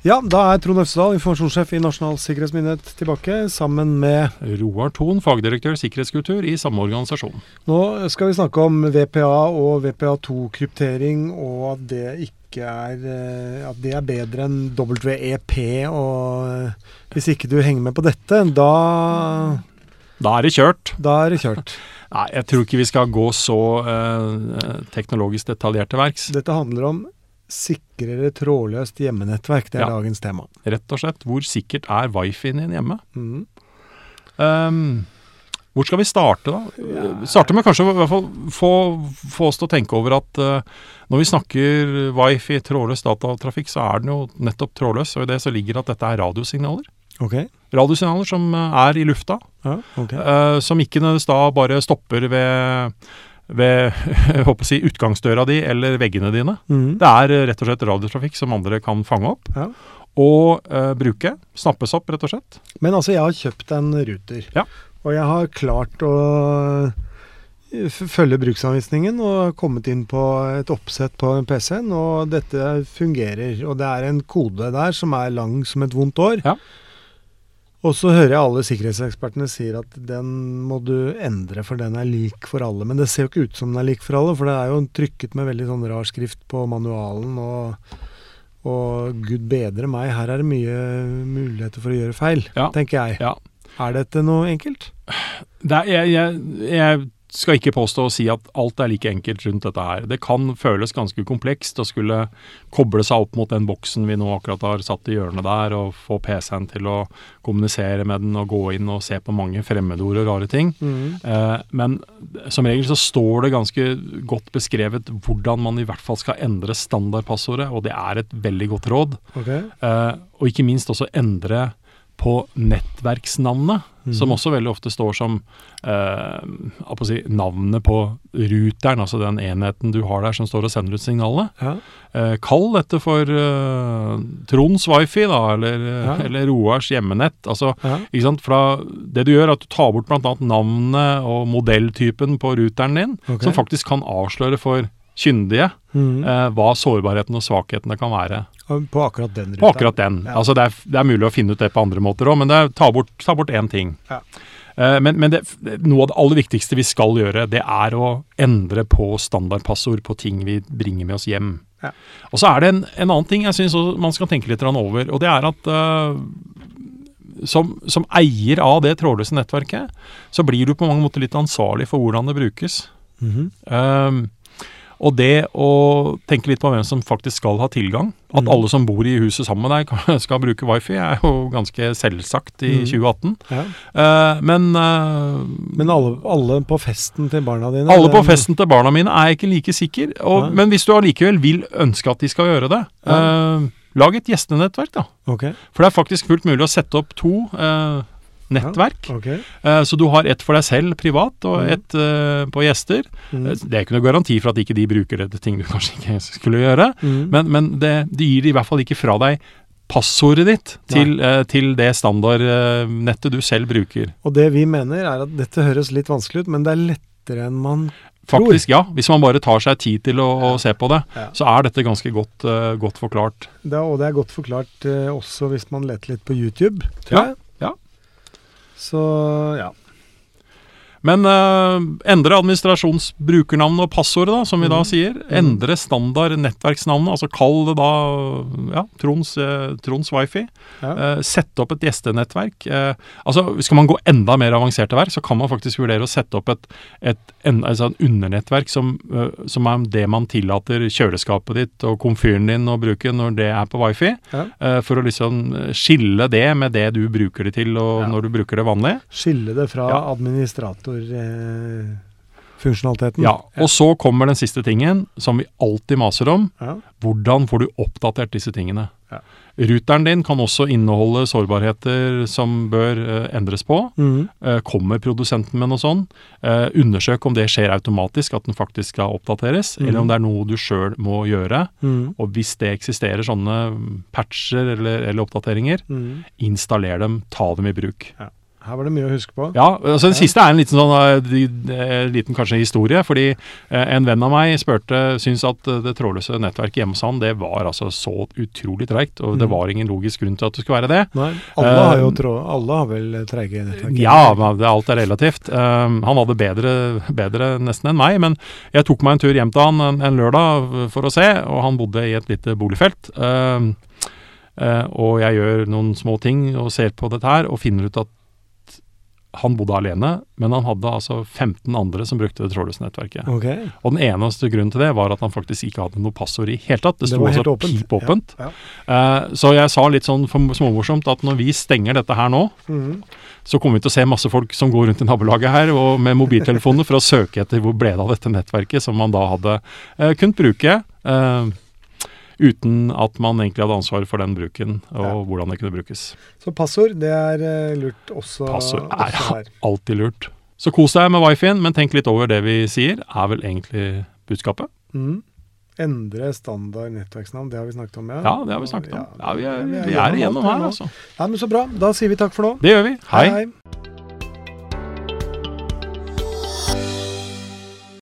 Ja, da er Trond Øvstedal, informasjonssjef i Nasjonal sikkerhetsmyndighet, tilbake sammen med Roar Thon, fagdirektør sikkerhetskultur i samme organisasjon. Nå skal vi snakke om VPA og VPA2-kryptering, og at det ikke er eh, At det er bedre enn WEP. Og hvis ikke du henger med på dette, da Da er det kjørt. Da er det kjørt. Nei, jeg tror ikke vi skal gå så eh, teknologisk detaljert til verks. Dette handler om sikrere trådløst hjemmenettverk. Det er Ja. dagens tema. Rett og slett, hvor sikkert er wifi-en din hjemme? Mm. Um, hvor skal vi starte, da? Starte med kanskje å i hvert fall få, få oss til å tenke over at uh, når vi snakker wifi, trådløs datatrafikk, så er den jo nettopp trådløs. Og i det så ligger at dette er radiosignaler. Okay. Radiosignaler som eh, er i lufta, Ja, okay. uh, som ikke nødvendigvis da bare stopper ved ved jeg håper å si, utgangsdøra di eller veggene dine. Mm. Det er eh, rett og slett radiotrafikk som andre kan fange opp Ja. og uh, bruke. Snappes opp, rett og slett. Men altså, jeg har kjøpt en ruter. Ja. Og jeg har klart å eh, følge bruksanvisningen og kommet inn på et oppsett på PC-en, og dette fungerer. Og det er en kode der som er lang som et vondt år. Ja. Og så hører jeg alle sikkerhetsekspertene sier at den må du endre, for den er lik for alle. Men det ser jo ikke ut som den er lik for alle, for det er jo trykket med veldig sånn rar skrift på manualen. og og gud bedre meg, her er det mye muligheter for å gjøre feil, Ja. tenker jeg. Ja. Er dette noe enkelt? Det er, jeg, jeg, jeg skal ikke påstå å si at alt er like enkelt rundt dette her. Det kan føles ganske komplekst å skulle koble seg opp mot den boksen vi nå akkurat har satt i hjørnet der, og få PC-en til å kommunisere med den og gå inn og se på mange fremmedord og rare ting. Eh, men som regel så står det ganske godt beskrevet hvordan man i hvert fall skal endre standardpassordet, og det er et veldig godt råd. Okay. Eh, og ikke minst også endre på nettverksnavnet, Mhm. som også veldig ofte står som eh, si, navnet på ruteren, altså den enheten du har der som står og sender ut signalene. Ja. Eh, kall dette for eh, Tronds wifi, da, eller, Ja. eller Roars hjemmenett. Altså, Ja. ikke sant? Fra det du gjør, er at du tar bort bl.a. navnet og modelltypen på ruteren din, okay. som faktisk kan avsløre for kyndige mm. eh, hva sårbarheten og svakhetene kan være På akkurat den ruta. på akkurat den. Ja. Altså det, er, det er mulig å finne ut det på andre måter òg, men det er, ta bort ta bort én ting. Ja. Eh, men men det, noe av det aller viktigste vi skal gjøre, det er å endre på standardpassord på ting vi bringer med oss hjem. Ja. Og så er det en, en annen ting jeg syns man skal tenke litt over, og det er at eh, som, som eier av det trådløse nettverket, så blir du på mange måter litt ansvarlig for hvordan det brukes. Mhm. Um, og det å tenke litt på hvem som faktisk skal ha tilgang. At mm. alle som bor i huset sammen med deg skal bruke wifi, er jo ganske selvsagt i mm. 2018. Ja. Uh, men uh, Men alle, alle på festen til barna dine alle på festen til barna mine er jeg ikke like sikker. Og, ja. men hvis du allikevel vil ønske at de skal gjøre det, uh, lag et gjestenettverk, da. Okay. For det er faktisk fullt mulig å sette opp to uh, nettverk. ok. Uh, så du har ett for deg selv privat, og Mhm. ett uh, på gjester. Mhm. Eh, Det er ikke noe garanti for at ikke de bruker det til ting du kanskje ikke skulle gjøre, mm. men, men det, det gir i hvert fall ikke fra deg passordet ditt til, eh, til det standardnettet du selv bruker. Og det vi mener er at dette høres litt vanskelig ut, men det er lettere enn man Faktisk, ja. Hvis man bare tar seg tid til å, å se på det, Ja. så er dette ganske godt, uh, godt forklart. det Og det er godt forklart uh, også hvis man leter litt på YouTube, tror Ja, jeg. Så ja. Men eh, endre administrasjonsbrukernavnet og passordet, da, som vi da Mhm. sier. Endre standard nettverksnavnet, altså kall det da ja, Trons, eh, Trons wifi. Ja. Eh, sette opp et gjestenettverk. Eh, altså Skal man gå enda mer avansert til verk, så kan man faktisk vurdere å sette opp et, et, en, altså et undernettverk som, som er det man tillater kjøleskapet ditt og komfyren din å bruke når det er på wifi. Ja. For å liksom skille det med det du bruker det til og når du bruker det vanlig. Skille det fra Ja. Administratorfunksjonaliteten. Ja, Og så kommer den siste tingen, som vi alltid maser om. ja. Hvordan får du oppdatert disse tingene? Ja. Ruteren din kan også inneholde sårbarheter som bør eh, endres på. Mm. Eh, kommer produsenten med noe sånn? Eh, undersøk om det skjer automatisk, at den faktisk skal oppdateres, mm. eller om det er noe du sjøl må gjøre. Mm. Og hvis det eksisterer sånne patcher eller, eller oppdateringer, Mhm. installer dem, ta dem i bruk. Her Her var det mye å huske på. Ja, altså Den siste er en liten sånn eh, eh, liten kanskje historie. Fordi eh, en venn av meg spurte syns at det trådløse nettverket hjemme hos han det var altså så utrolig treigt. Og det Mm. var ingen logisk grunn til at det skulle være det. Nei, alle har jo tråd, alle har vel treige nettverk? Ja, men alt er relativt. Han hadde bedre, bedre nesten enn meg, men jeg tok meg en tur hjem til han en, en lørdag for å se, og han bodde i et lite boligfelt. Uh, og jeg gjør noen små ting og ser på dette her, og finner ut at han bodde alene, men han hadde altså 15 andre som brukte det trådløse nettverket. Okay. Og den eneste grunnen til det var at han faktisk ikke hadde noe passord i hele tatt. Det sto helt altså åpent. pip åpent. Ja, Eh, så jeg sa litt sånn småmorsomt at når vi stenger dette her nå, Mhm. så kommer vi til å se masse folk som går rundt i nabolaget her og med mobiltelefoner for å søke etter hvor ble det av dette nettverket som man da hadde uh, kunnet bruke. Eh, uten at man egentlig hadde ansvar for den bruken og Ja. hvordan det kunne brukes. Så passord, det er eh, lurt også, Passord er her. alltid lurt. Så kos deg med wifien, men tenk litt over det vi sier, er vel egentlig budskapet. Mm. Endre standard nettverksnavn, det har vi snakket om, ja. Ja, det har vi snakket om. Ja, vi er, vi er gjennom igjennom her, altså. Ja, men Så bra. Da sier vi takk for nå. Det gjør vi. Hei. hei.